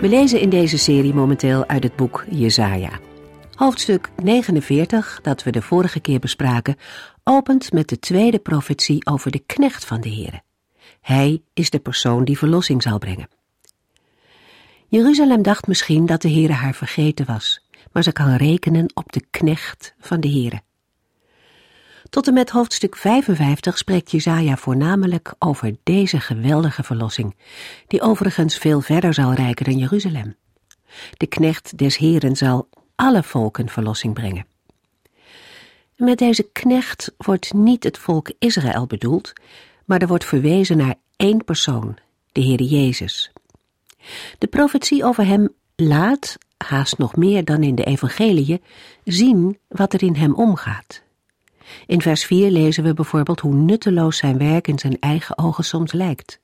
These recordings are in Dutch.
We lezen in deze serie momenteel uit het boek Jesaja. Hoofdstuk 49, dat we de vorige keer bespraken, opent met de tweede profetie over de knecht van de Heere. Hij is de persoon die verlossing zal brengen. Jeruzalem dacht misschien dat de Heere haar vergeten was, maar ze kan rekenen op de knecht van de Heere. Tot en met hoofdstuk 55 spreekt Jesaja voornamelijk over deze geweldige verlossing, die overigens veel verder zal reiken dan Jeruzalem. De knecht des Heren zal alle volken verlossing brengen. Met deze knecht wordt niet het volk Israël bedoeld, maar er wordt verwezen naar één persoon, de Heer Jezus. De profetie over hem laat, haast nog meer dan in de evangeliën, zien wat er in hem omgaat. In vers 4 lezen we bijvoorbeeld hoe nutteloos zijn werk in zijn eigen ogen soms lijkt.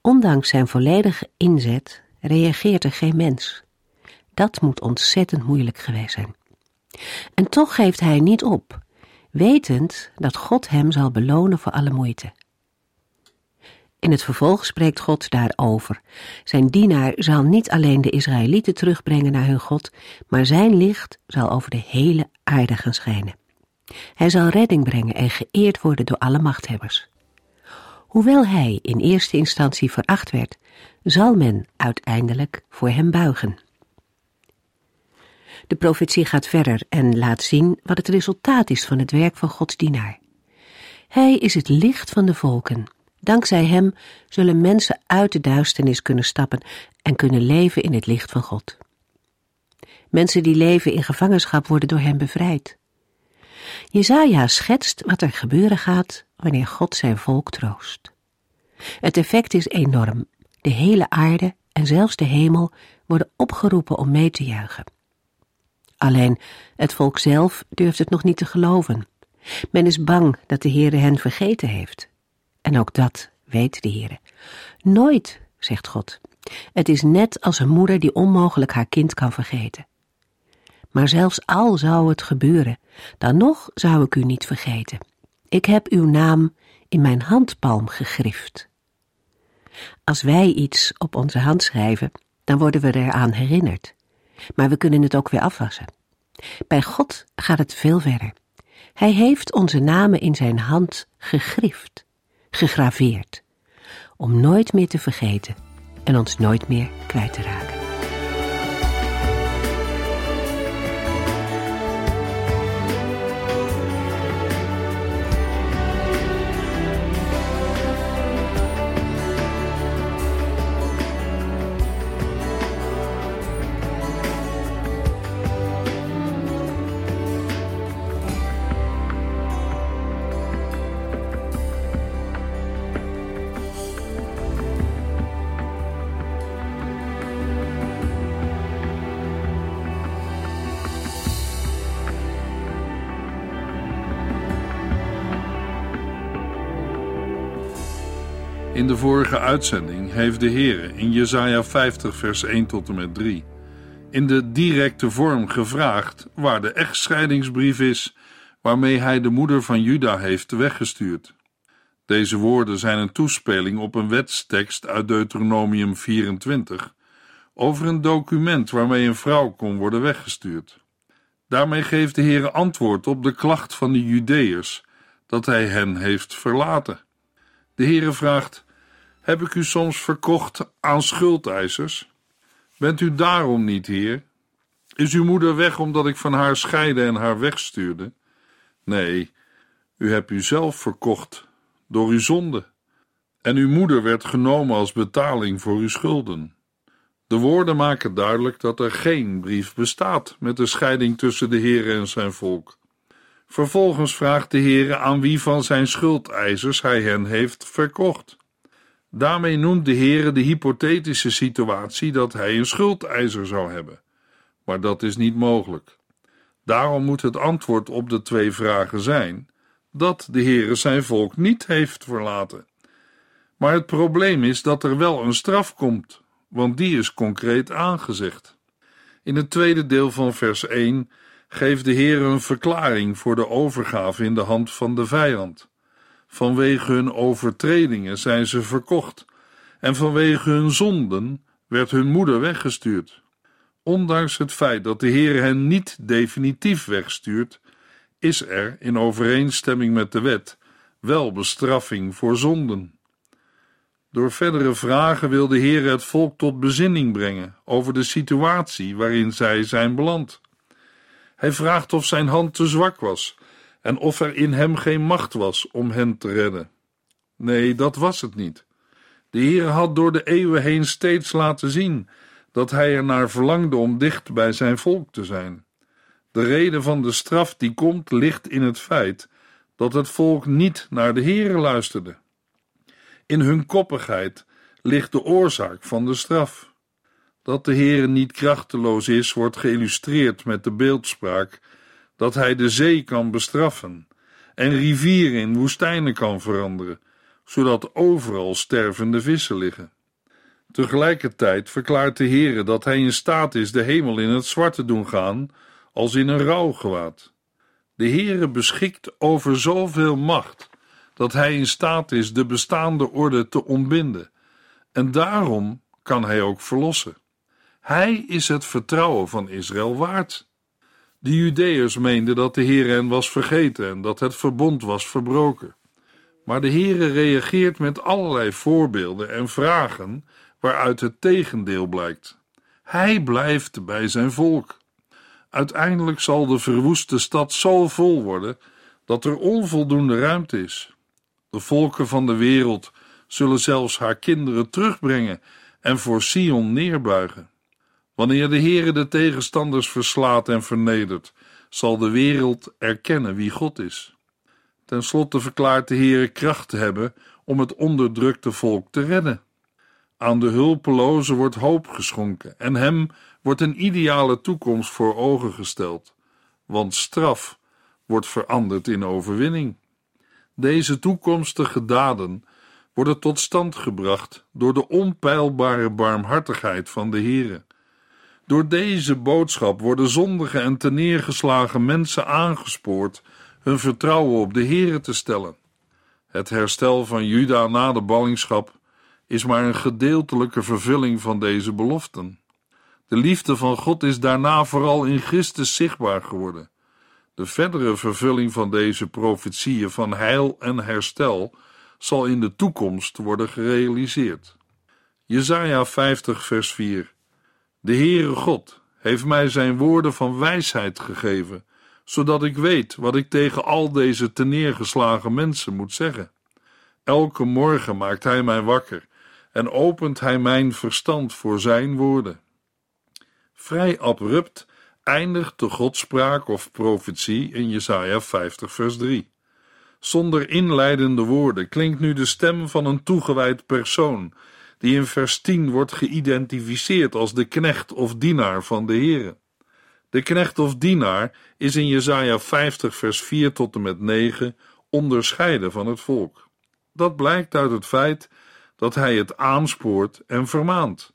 Ondanks zijn volledige inzet reageert er geen mens. Dat moet ontzettend moeilijk geweest zijn. En toch geeft hij niet op, wetend dat God hem zal belonen voor alle moeite. In het vervolg spreekt God daarover. Zijn dienaar zal niet alleen de Israëlieten terugbrengen naar hun God, maar zijn licht zal over de hele aarde gaan schijnen. Hij zal redding brengen en geëerd worden door alle machthebbers. Hoewel hij in eerste instantie veracht werd, zal men uiteindelijk voor hem buigen. De profetie gaat verder en laat zien wat het resultaat is van het werk van Gods dienaar. Hij is het licht van de volken. Dankzij hem zullen mensen uit de duisternis kunnen stappen en kunnen leven in het licht van God. Mensen die leven in gevangenschap worden door hem bevrijd. Jezaja schetst wat er gebeuren gaat wanneer God zijn volk troost. Het effect is enorm. De hele aarde en zelfs de hemel worden opgeroepen om mee te juichen. Alleen het volk zelf durft het nog niet te geloven. Men is bang dat de Heere hen vergeten heeft. En ook dat weet de Heere. Nooit, zegt God. Het is net als een moeder die onmogelijk haar kind kan vergeten. Maar zelfs al zou het gebeuren, dan nog zou ik u niet vergeten. Ik heb uw naam in mijn handpalm gegrift. Als wij iets op onze hand schrijven, dan worden we eraan herinnerd. Maar we kunnen het ook weer afwassen. Bij God gaat het veel verder. Hij heeft onze namen in zijn hand gegrift, gegraveerd, om nooit meer te vergeten en ons nooit meer kwijt te raken. In de vorige uitzending heeft de Heer in Jesaja 50 vers 1 tot en met 3 in de directe vorm gevraagd waar de echtscheidingsbrief is waarmee hij de moeder van Juda heeft weggestuurd. Deze woorden zijn een toespeling op een wetstekst uit Deuteronomium 24 over een document waarmee een vrouw kon worden weggestuurd. Daarmee geeft de Heer antwoord op de klacht van de Judeërs dat hij hen heeft verlaten. De Heere vraagt: Heb ik u soms verkocht aan schuldeisers? Bent u daarom niet, Heer? Is uw moeder weg omdat ik van haar scheide en haar wegstuurde? Nee, u hebt u zelf verkocht door uw zonde. En uw moeder werd genomen als betaling voor uw schulden. De woorden maken duidelijk dat er geen brief bestaat met de scheiding tussen de Heer en zijn volk. Vervolgens vraagt de Heer aan wie van zijn schuldeisers hij hen heeft verkocht. Daarmee noemt de Heere de hypothetische situatie dat hij een schuldeiser zou hebben. Maar dat is niet mogelijk. Daarom moet het antwoord op de twee vragen zijn dat de Heere zijn volk niet heeft verlaten. Maar het probleem is dat er wel een straf komt, want die is concreet aangezegd. In het tweede deel van vers 1 geeft de Heer een verklaring voor de overgave in de hand van de vijand. Vanwege hun overtredingen zijn ze verkocht, en vanwege hun zonden werd hun moeder weggestuurd. Ondanks het feit dat de Heer hen niet definitief wegstuurt, is er, in overeenstemming met de wet, wel bestraffing voor zonden. Door verdere vragen wil de Heer het volk tot bezinning brengen over de situatie waarin zij zijn beland. Hij vraagt of zijn hand te zwak was en of er in hem geen macht was om hen te redden. Nee, dat was het niet. De Heer had door de eeuwen heen steeds laten zien dat hij er naar verlangde om dicht bij zijn volk te zijn. De reden van de straf die komt ligt in het feit dat het volk niet naar de Heer luisterde. In hun koppigheid ligt de oorzaak van de straf. Dat de Heer niet krachteloos is, wordt geïllustreerd met de beeldspraak dat hij de zee kan bestraffen en rivieren in woestijnen kan veranderen, zodat overal stervende vissen liggen. Tegelijkertijd verklaart de Heere dat hij in staat is de hemel in het zwart te doen gaan, als in een rouwgewaad. De Heere beschikt over zoveel macht, dat hij in staat is de bestaande orde te ontbinden, en daarom kan hij ook verlossen. Hij is het vertrouwen van Israël waard. De Judeërs meenden dat de Heer hen was vergeten en dat het verbond was verbroken. Maar de Heere reageert met allerlei voorbeelden en vragen waaruit het tegendeel blijkt. Hij blijft bij zijn volk. Uiteindelijk zal de verwoeste stad zo vol worden dat er onvoldoende ruimte is. De volken van de wereld zullen zelfs haar kinderen terugbrengen en voor Sion neerbuigen. Wanneer de Heere de tegenstanders verslaat en vernedert, zal de wereld erkennen wie God is. Ten slotte verklaart de Heere kracht te hebben om het onderdrukte volk te redden. Aan de hulpeloze wordt hoop geschonken en hem wordt een ideale toekomst voor ogen gesteld, want straf wordt veranderd in overwinning. Deze toekomstige daden worden tot stand gebracht door de onpeilbare barmhartigheid van de Heere. Door deze boodschap worden zondige en teneergeslagen mensen aangespoord hun vertrouwen op de Heere te stellen. Het herstel van Juda na de ballingschap is maar een gedeeltelijke vervulling van deze beloften. De liefde van God is daarna vooral in Christus zichtbaar geworden. De verdere vervulling van deze profetieën van heil en herstel zal in de toekomst worden gerealiseerd. Jesaja 50 vers 4 De Heere God heeft mij zijn woorden van wijsheid gegeven, zodat ik weet wat ik tegen al deze teneergeslagen mensen moet zeggen. Elke morgen maakt hij mij wakker en opent hij mijn verstand voor zijn woorden. Vrij abrupt eindigt de godspraak of profetie in Jesaja 50 vers 3. Zonder inleidende woorden klinkt nu de stem van een toegewijd persoon, die in vers 10 wordt geïdentificeerd als de knecht of dienaar van de Heere. De knecht of dienaar is in Jesaja 50 vers 4 tot en met 9 onderscheiden van het volk. Dat blijkt uit het feit dat hij het aanspoort en vermaant.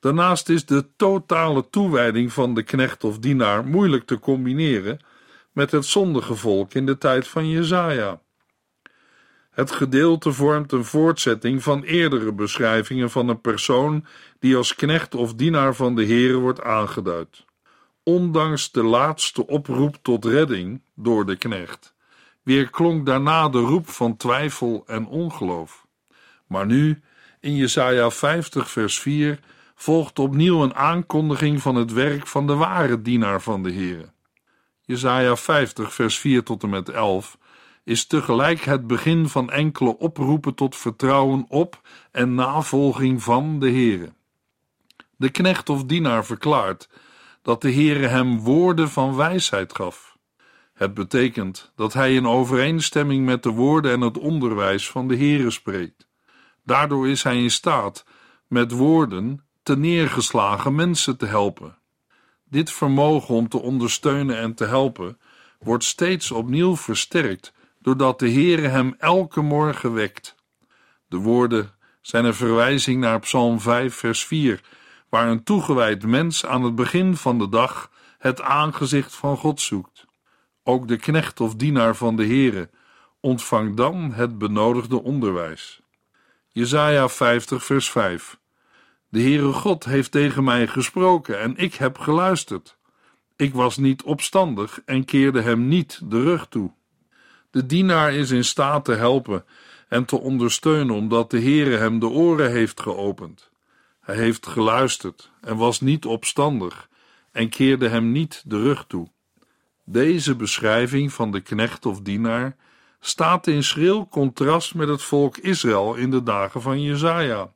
Daarnaast is de totale toewijding van de knecht of dienaar moeilijk te combineren met het zondige volk in de tijd van Jezaja. Het gedeelte vormt een voortzetting van eerdere beschrijvingen van een persoon die als knecht of dienaar van de Heere wordt aangeduid. Ondanks de laatste oproep tot redding door de knecht, weerklonk daarna de roep van twijfel en ongeloof. Maar nu, in Jesaja 50 vers 4, volgt opnieuw een aankondiging van het werk van de ware dienaar van de Heere. Jesaja 50 vers 4 tot en met 11 is tegelijk het begin van enkele oproepen tot vertrouwen op en navolging van de Heere. De knecht of dienaar verklaart dat de Heere hem woorden van wijsheid gaf. Het betekent dat hij in overeenstemming met de woorden en het onderwijs van de Heere spreekt. Daardoor is hij in staat met woorden te neergeslagen mensen te helpen. Dit vermogen om te ondersteunen en te helpen wordt steeds opnieuw versterkt doordat de Heere hem elke morgen wekt. De woorden zijn een verwijzing naar Psalm 5, vers 4, waar een toegewijd mens aan het begin van de dag het aangezicht van God zoekt. Ook de knecht of dienaar van de Heere ontvangt dan het benodigde onderwijs. Jesaja 50, vers 5. De Heere God heeft tegen mij gesproken en ik heb geluisterd. Ik was niet opstandig en keerde hem niet de rug toe. De dienaar is in staat te helpen en te ondersteunen omdat de Heere hem de oren heeft geopend. Hij heeft geluisterd en was niet opstandig en keerde hem niet de rug toe. Deze beschrijving van de knecht of dienaar staat in schril contrast met het volk Israël in de dagen van Jezaja.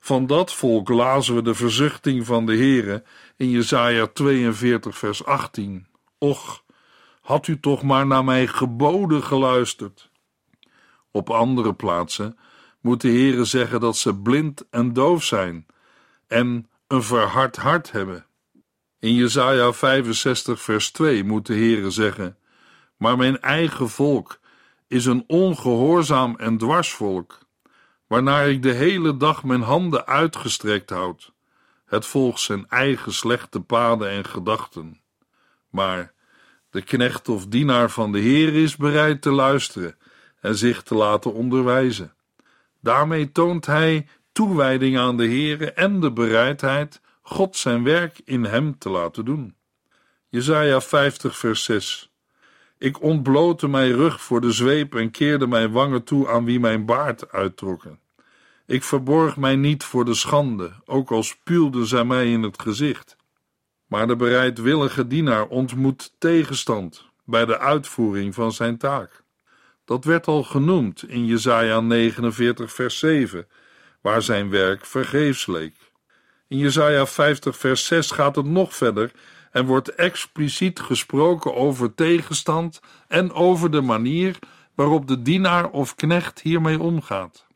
Van dat volk lazen we de verzuchting van de Heere in Jesaja 42 vers 18. Och, had u toch maar naar mijn geboden geluisterd. Op andere plaatsen moet de Heere zeggen dat ze blind en doof zijn en een verhard hart hebben. In Jesaja 65 vers 2 moet de Heere zeggen: Maar mijn eigen volk is een ongehoorzaam en dwarsvolk, waarnaar ik de hele dag mijn handen uitgestrekt houd. Het volgt zijn eigen slechte paden en gedachten. Maar de knecht of dienaar van de Heer is bereid te luisteren en zich te laten onderwijzen. Daarmee toont hij toewijding aan de Heere en de bereidheid God zijn werk in hem te laten doen. Jesaja 50 vers 6 ik ontblootte mijn rug voor de zweep en keerde mijn wangen toe aan wie mijn baard uittrokken. Ik verborg mij niet voor de schande, ook al spuwden zij mij in het gezicht. Maar de bereidwillige dienaar ontmoet tegenstand bij de uitvoering van zijn taak. Dat werd al genoemd in Jesaja 49 vers 7, waar zijn werk vergeefs leek. In Jesaja 50 vers 6 gaat het nog verder en wordt expliciet gesproken over tegenstand en over de manier waarop de dienaar of knecht hiermee omgaat.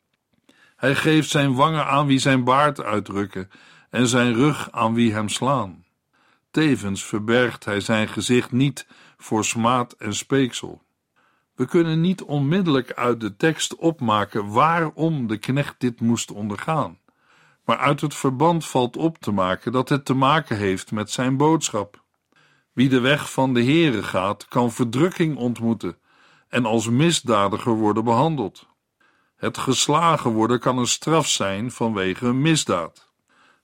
Hij geeft zijn wangen aan wie zijn baard uitdrukken en zijn rug aan wie hem slaan. Tevens verbergt hij zijn gezicht niet voor smaad en speeksel. We kunnen niet onmiddellijk uit de tekst opmaken waarom de knecht dit moest ondergaan maar uit het verband valt op te maken dat het te maken heeft met zijn boodschap. Wie de weg van de Heere gaat, kan verdrukking ontmoeten en als misdadiger worden behandeld. Het geslagen worden kan een straf zijn vanwege een misdaad.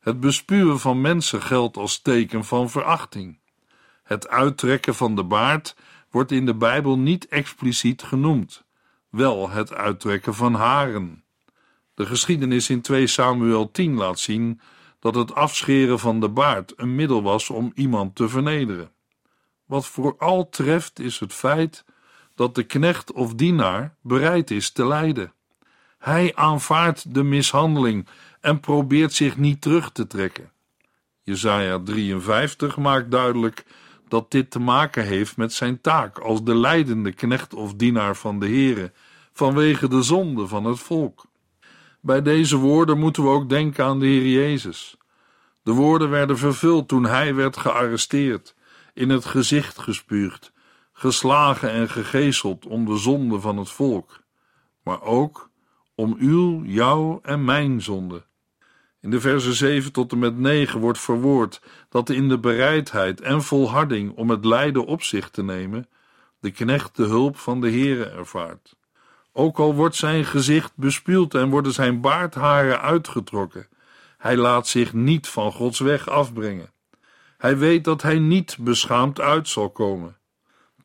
Het bespuwen van mensen geldt als teken van verachting. Het uittrekken van de baard wordt in de Bijbel niet expliciet genoemd, wel het uittrekken van haren. De geschiedenis in 2 Samuel 10 laat zien dat het afscheren van de baard een middel was om iemand te vernederen. Wat vooral treft is het feit dat de knecht of dienaar bereid is te lijden. Hij aanvaardt de mishandeling en probeert zich niet terug te trekken. Jesaja 53 maakt duidelijk dat dit te maken heeft met zijn taak als de leidende knecht of dienaar van de Heere vanwege de zonde van het volk. Bij deze woorden moeten we ook denken aan de Heer Jezus. De woorden werden vervuld toen hij werd gearresteerd, in het gezicht gespuugd, geslagen en gegezeld om de zonde van het volk, maar ook om uw, jouw en mijn zonde. In de versen 7 tot en met 9 wordt verwoord dat in de bereidheid en volharding om het lijden op zich te nemen, de knecht de hulp van de Heere ervaart. Ook al wordt zijn gezicht bespuwd en worden zijn baardharen uitgetrokken, hij laat zich niet van Gods weg afbrengen. Hij weet dat hij niet beschaamd uit zal komen.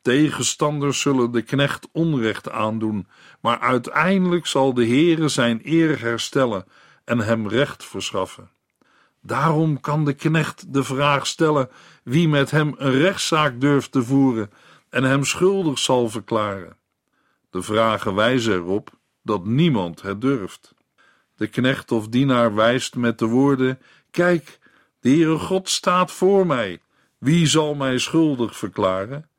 Tegenstanders zullen de knecht onrecht aandoen, maar uiteindelijk zal de Heere zijn eer herstellen en hem recht verschaffen. Daarom kan de knecht de vraag stellen wie met hem een rechtszaak durft te voeren en hem schuldig zal verklaren. De vragen wijzen erop dat niemand het durft. De knecht of dienaar wijst met de woorden: Kijk, de Heere God staat voor mij. Wie zal mij schuldig verklaren?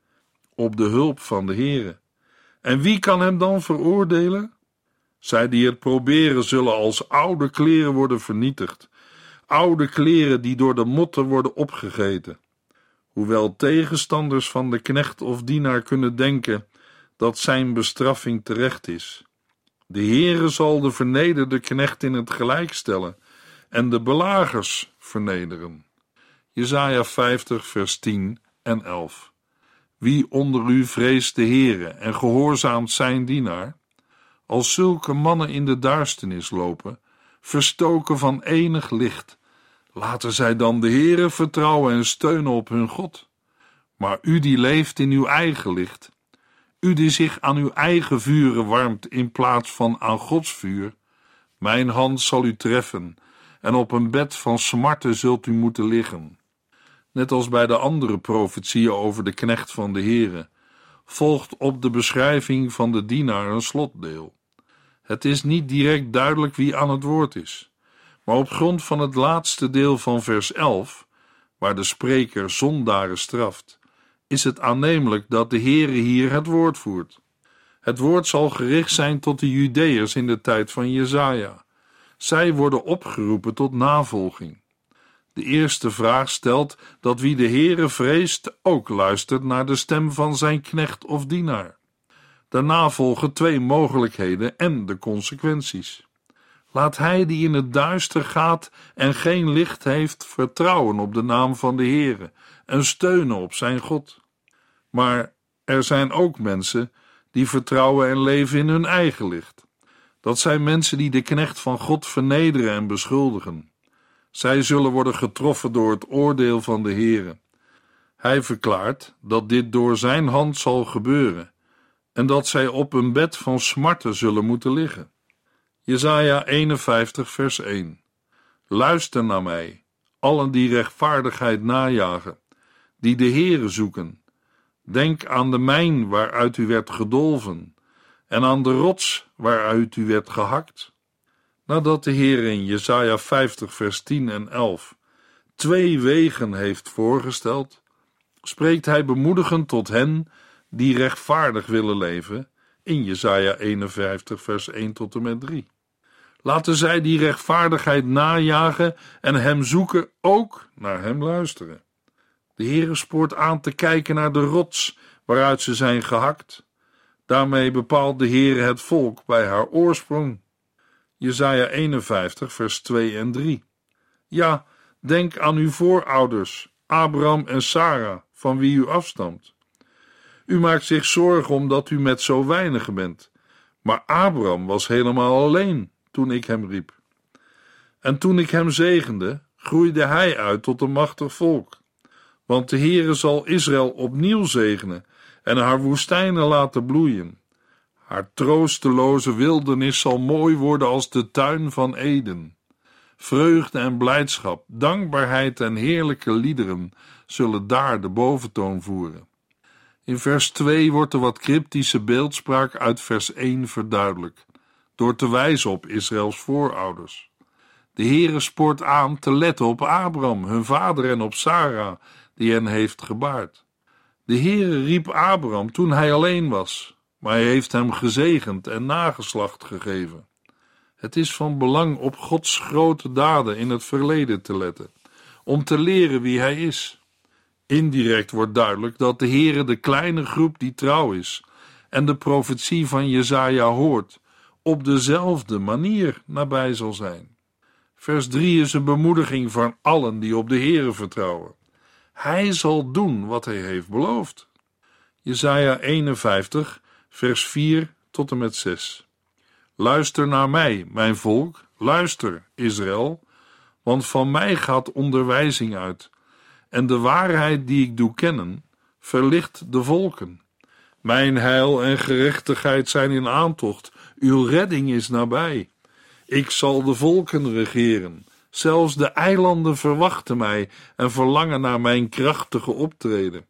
Op de hulp van de Heere. En wie kan hem dan veroordelen? Zij die het proberen zullen als oude kleren worden vernietigd, oude kleren die door de motten worden opgegeten. Hoewel tegenstanders van de knecht of dienaar kunnen denken dat zijn bestraffing terecht is. De Heere zal de vernederde knecht in het gelijk stellen en de belagers vernederen. Jesaja 50 vers 10 en 11 Wie onder u vreest de Heere en gehoorzaamt zijn dienaar? Als zulke mannen in de duisternis lopen, verstoken van enig licht, laten zij dan de Heere vertrouwen en steunen op hun God. Maar u die leeft in uw eigen licht, u die zich aan uw eigen vuren warmt in plaats van aan Gods vuur, mijn hand zal u treffen en op een bed van smarten zult u moeten liggen. Net als bij de andere profetieën over de knecht van de Heere, volgt op de beschrijving van de dienaar een slotdeel. Het is niet direct duidelijk wie aan het woord is, maar op grond van het laatste deel van vers 11, waar de spreker zondaren straft, is het aannemelijk dat de Heere hier het woord voert. Het woord zal gericht zijn tot de Judeërs in de tijd van Jezaja. Zij worden opgeroepen tot navolging. De eerste vraag stelt dat wie de Heere vreest ook luistert naar de stem van zijn knecht of dienaar. Daarna volgen twee mogelijkheden en de consequenties. Laat hij die in het duister gaat en geen licht heeft, vertrouwen op de naam van de Heere en steunen op zijn God. Maar er zijn ook mensen die vertrouwen en leven in hun eigen licht. Dat zijn mensen die de knecht van God vernederen en beschuldigen. Zij zullen worden getroffen door het oordeel van de Heere. Hij verklaart dat dit door zijn hand zal gebeuren en dat zij op een bed van smarten zullen moeten liggen. Jesaja 51 vers 1 Luister naar mij, allen die rechtvaardigheid najagen, die de Heere zoeken. Denk aan de mijn waaruit u werd gedolven en aan de rots waaruit u werd gehakt. Nadat de Heer in Jesaja 50 vers 10 en 11 twee wegen heeft voorgesteld, spreekt hij bemoedigend tot hen die rechtvaardig willen leven in Jesaja 51 vers 1 tot en met 3. Laten zij die rechtvaardigheid najagen en hem zoeken, ook naar hem luisteren. De Heere spoort aan te kijken naar de rots waaruit ze zijn gehakt. Daarmee bepaalt de Heere het volk bij haar oorsprong. Jesaja 51 vers 2 en 3. Ja, denk aan uw voorouders, Abraham en Sarah, van wie u afstamt. U maakt zich zorgen omdat u met zo weinig bent. Maar Abraham was helemaal alleen toen ik hem riep. En toen ik hem zegende, groeide hij uit tot een machtig volk. Want de Heere zal Israël opnieuw zegenen en haar woestijnen laten bloeien. Haar troosteloze wildernis zal mooi worden als de tuin van Eden. Vreugde en blijdschap, dankbaarheid en heerlijke liederen zullen daar de boventoon voeren. In vers 2 wordt de wat cryptische beeldspraak uit vers 1 verduidelijkt, door te wijzen op Israëls voorouders. De Heere spoort aan te letten op Abraham, hun vader, en op Sarah, die hen heeft gebaard. De Heere riep Abraham toen hij alleen was, maar hij heeft hem gezegend en nageslacht gegeven. Het is van belang op Gods grote daden in het verleden te letten, om te leren wie hij is. Indirect wordt duidelijk dat de Heere de kleine groep die trouw is en de profetie van Jezaja hoort, op dezelfde manier nabij zal zijn. Vers 3 is een bemoediging van allen die op de Heere vertrouwen. Hij zal doen wat hij heeft beloofd. Jezaja 51, vers 4 tot en met 6. Luister naar mij, mijn volk, luister, Israël, want van mij gaat onderwijzing uit en de waarheid die ik doe kennen, verlicht de volken. Mijn heil en gerechtigheid zijn in aantocht, uw redding is nabij. Ik zal de volken regeren. Zelfs de eilanden verwachten mij en verlangen naar mijn krachtige optreden.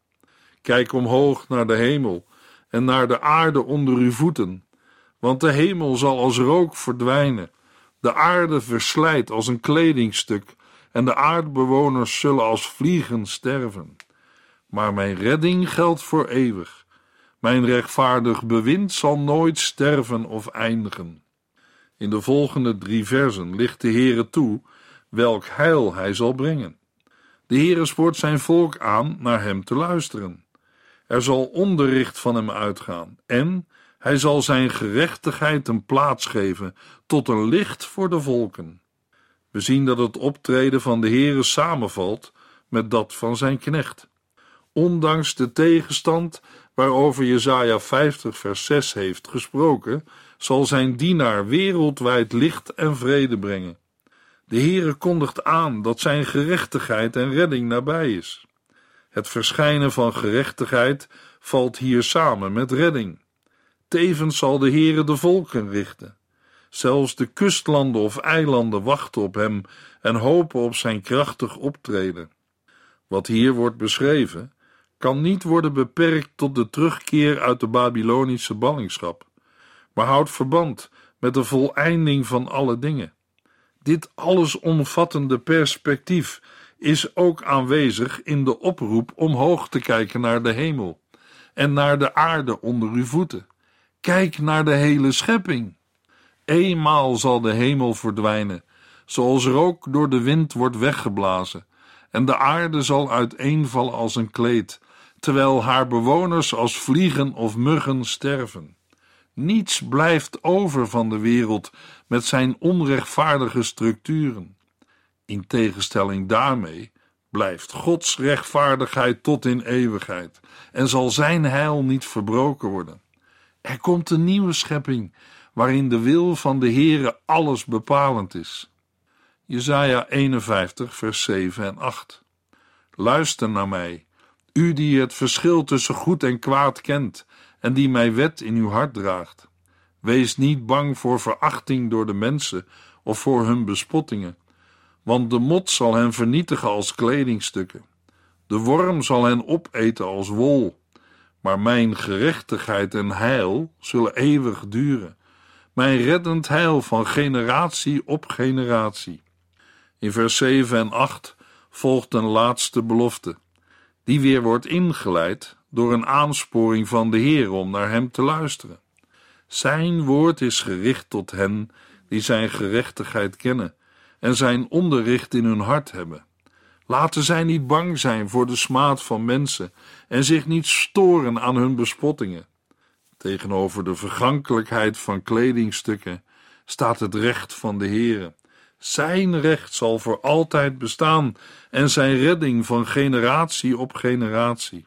Kijk omhoog naar de hemel en naar de aarde onder uw voeten, want de hemel zal als rook verdwijnen, de aarde verslijt als een kledingstuk en de aardbewoners zullen als vliegen sterven. Maar mijn redding geldt voor eeuwig. Mijn rechtvaardig bewind zal nooit sterven of eindigen. In de volgende drie versen ligt de Heere toe welk heil hij zal brengen. De Heere spoort zijn volk aan naar hem te luisteren. Er zal onderricht van hem uitgaan en hij zal zijn gerechtigheid een plaats geven tot een licht voor de volken. We zien dat het optreden van de Heere samenvalt met dat van zijn knecht. Ondanks de tegenstand waarover Jesaja 50 vers 6 heeft gesproken, zal zijn dienaar wereldwijd licht en vrede brengen. De Heere kondigt aan dat zijn gerechtigheid en redding nabij is. Het verschijnen van gerechtigheid valt hier samen met redding. Tevens zal de Heere de volken richten. Zelfs de kustlanden of eilanden wachten op hem en hopen op zijn krachtig optreden. Wat hier wordt beschreven, kan niet worden beperkt tot de terugkeer uit de Babylonische ballingschap, maar houdt verband met de voleinding van alle dingen. Dit allesomvattende perspectief is ook aanwezig in de oproep omhoog te kijken naar de hemel en naar de aarde onder uw voeten. Kijk naar de hele schepping. Eenmaal zal de hemel verdwijnen, zoals rook door de wind wordt weggeblazen, en de aarde zal uiteenvallen als een kleed, terwijl haar bewoners als vliegen of muggen sterven. Niets blijft over van de wereld met zijn onrechtvaardige structuren. In tegenstelling daarmee blijft Gods rechtvaardigheid tot in eeuwigheid en zal zijn heil niet verbroken worden. Er komt een nieuwe schepping waarin de wil van de Heere alles bepalend is. Jesaja 51 vers 7 en 8 Luister naar mij, u die het verschil tussen goed en kwaad kent en die mijn wet in uw hart draagt. Wees niet bang voor verachting door de mensen of voor hun bespottingen, want de mot zal hen vernietigen als kledingstukken. De worm zal hen opeten als wol, maar mijn gerechtigheid en heil zullen eeuwig duren, mijn reddend heil van generatie op generatie. In vers 7 en 8 volgt een laatste belofte, die weer wordt ingeleid door een aansporing van de Heer om naar hem te luisteren. Zijn woord is gericht tot hen die zijn gerechtigheid kennen en zijn onderricht in hun hart hebben. Laten zij niet bang zijn voor de smaad van mensen en zich niet storen aan hun bespottingen. Tegenover de vergankelijkheid van kledingstukken staat het recht van de Heere. Zijn recht zal voor altijd bestaan en zijn redding van generatie op generatie.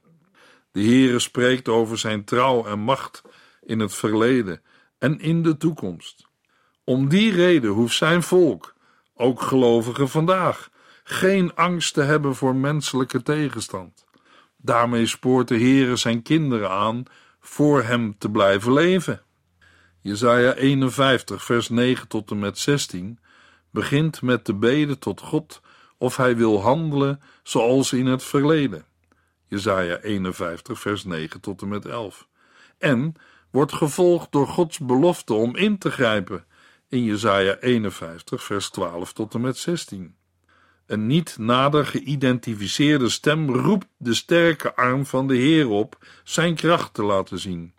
De Heere spreekt over zijn trouw en macht in het verleden en in de toekomst. Om die reden hoeft zijn volk, ook gelovigen vandaag, geen angst te hebben voor menselijke tegenstand. Daarmee spoort de Heere zijn kinderen aan voor hem te blijven leven. Jesaja 51 vers 9 tot en met 16 begint met de beden tot God of hij wil handelen zoals in het verleden. Jesaja 51 vers 9 tot en met 11. En wordt gevolgd door Gods belofte om in te grijpen in Jesaja 51 vers 12 tot en met 16. Een niet nader geïdentificeerde stem roept de sterke arm van de Heer op zijn kracht te laten zien.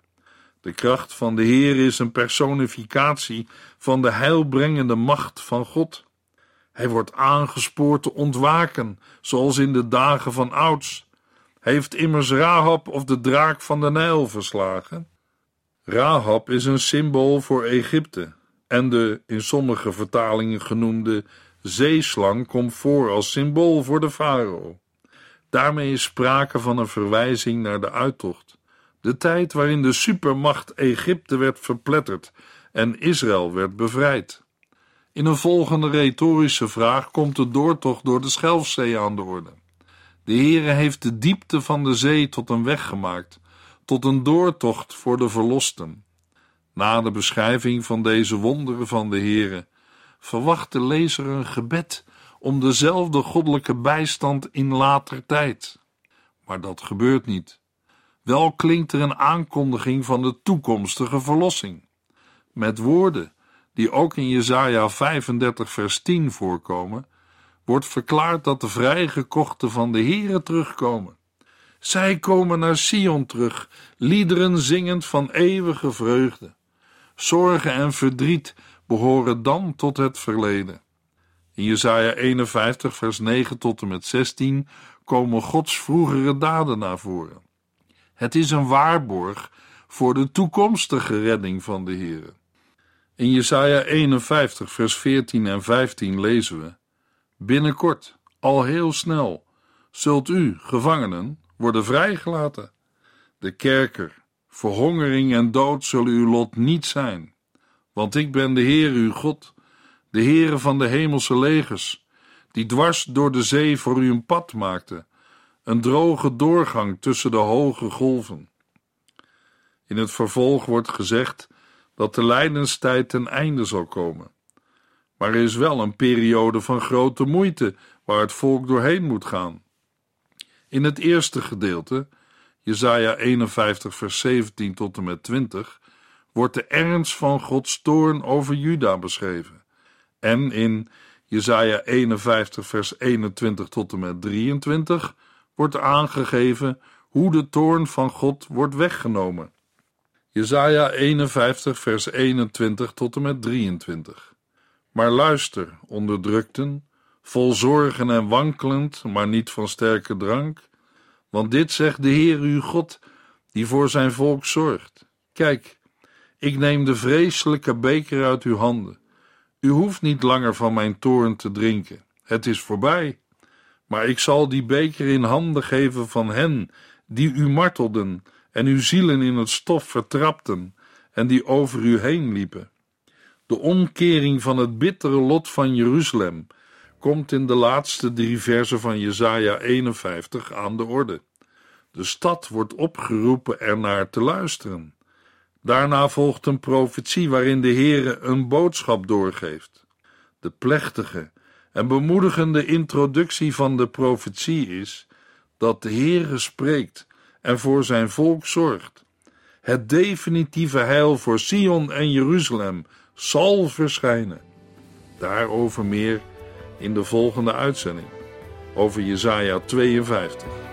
De kracht van de Heer is een personificatie van de heilbrengende macht van God. Hij wordt aangespoord te ontwaken, zoals in de dagen van ouds. Heeft immers Rahab of de draak van de Nijl verslagen? Rahab is een symbool voor Egypte en de in sommige vertalingen genoemde zeeslang komt voor als symbool voor de farao. Daarmee is sprake van een verwijzing naar de uittocht, de tijd waarin de supermacht Egypte werd verpletterd en Israël werd bevrijd. In een volgende retorische vraag komt de doortocht door de Schelfzee aan de orde. De Heere heeft de diepte van de zee tot een weg gemaakt, tot een doortocht voor de verlosten. Na de beschrijving van deze wonderen van de Heere verwacht de lezer een gebed om dezelfde goddelijke bijstand in later tijd. Maar dat gebeurt niet. Wel klinkt er een aankondiging van de toekomstige verlossing, met woorden die ook in Jesaja 35 vers 10 voorkomen, wordt verklaard dat de vrijgekochten van de Here terugkomen. Zij komen naar Sion terug, liederen zingend van eeuwige vreugde. Zorgen en verdriet behoren dan tot het verleden. In Jesaja 51, vers 9 tot en met 16 komen Gods vroegere daden naar voren. Het is een waarborg voor de toekomstige redding van de Heer. In Jesaja 51, vers 14 en 15 lezen we: Binnenkort, al heel snel, zult u, gevangenen, worden vrijgelaten. De kerker, verhongering en dood zullen uw lot niet zijn, want ik ben de Heer uw God, de Heere van de hemelse legers, die dwars door de zee voor u een pad maakte, een droge doorgang tussen de hoge golven. In het vervolg wordt gezegd dat de lijdenstijd ten einde zal komen. Maar er is wel een periode van grote moeite waar het volk doorheen moet gaan. In het eerste gedeelte, Jesaja 51 vers 17 tot en met 20, wordt de ernst van Gods toorn over Juda beschreven. En in Jesaja 51 vers 21 tot en met 23 wordt aangegeven hoe de toorn van God wordt weggenomen. Jesaja 51 vers 21 tot en met 23. Maar luister, onderdrukten, vol zorgen en wankelend, maar niet van sterke drank, want dit zegt de Heer uw God, die voor zijn volk zorgt. Kijk, ik neem de vreselijke beker uit uw handen. U hoeft niet langer van mijn toorn te drinken. Het is voorbij. Maar ik zal die beker in handen geven van hen die u martelden en uw zielen in het stof vertrapten en die over u heen liepen. De omkering van het bittere lot van Jeruzalem komt in de laatste drie versen van Jesaja 51 aan de orde. De stad wordt opgeroepen ernaar te luisteren. Daarna volgt een profetie waarin de Heere een boodschap doorgeeft. De plechtige en bemoedigende introductie van de profetie is dat de Heere spreekt en voor zijn volk zorgt. Het definitieve heil voor Sion en Jeruzalem zal verschijnen. Daarover meer in de volgende uitzending over Jesaja 52.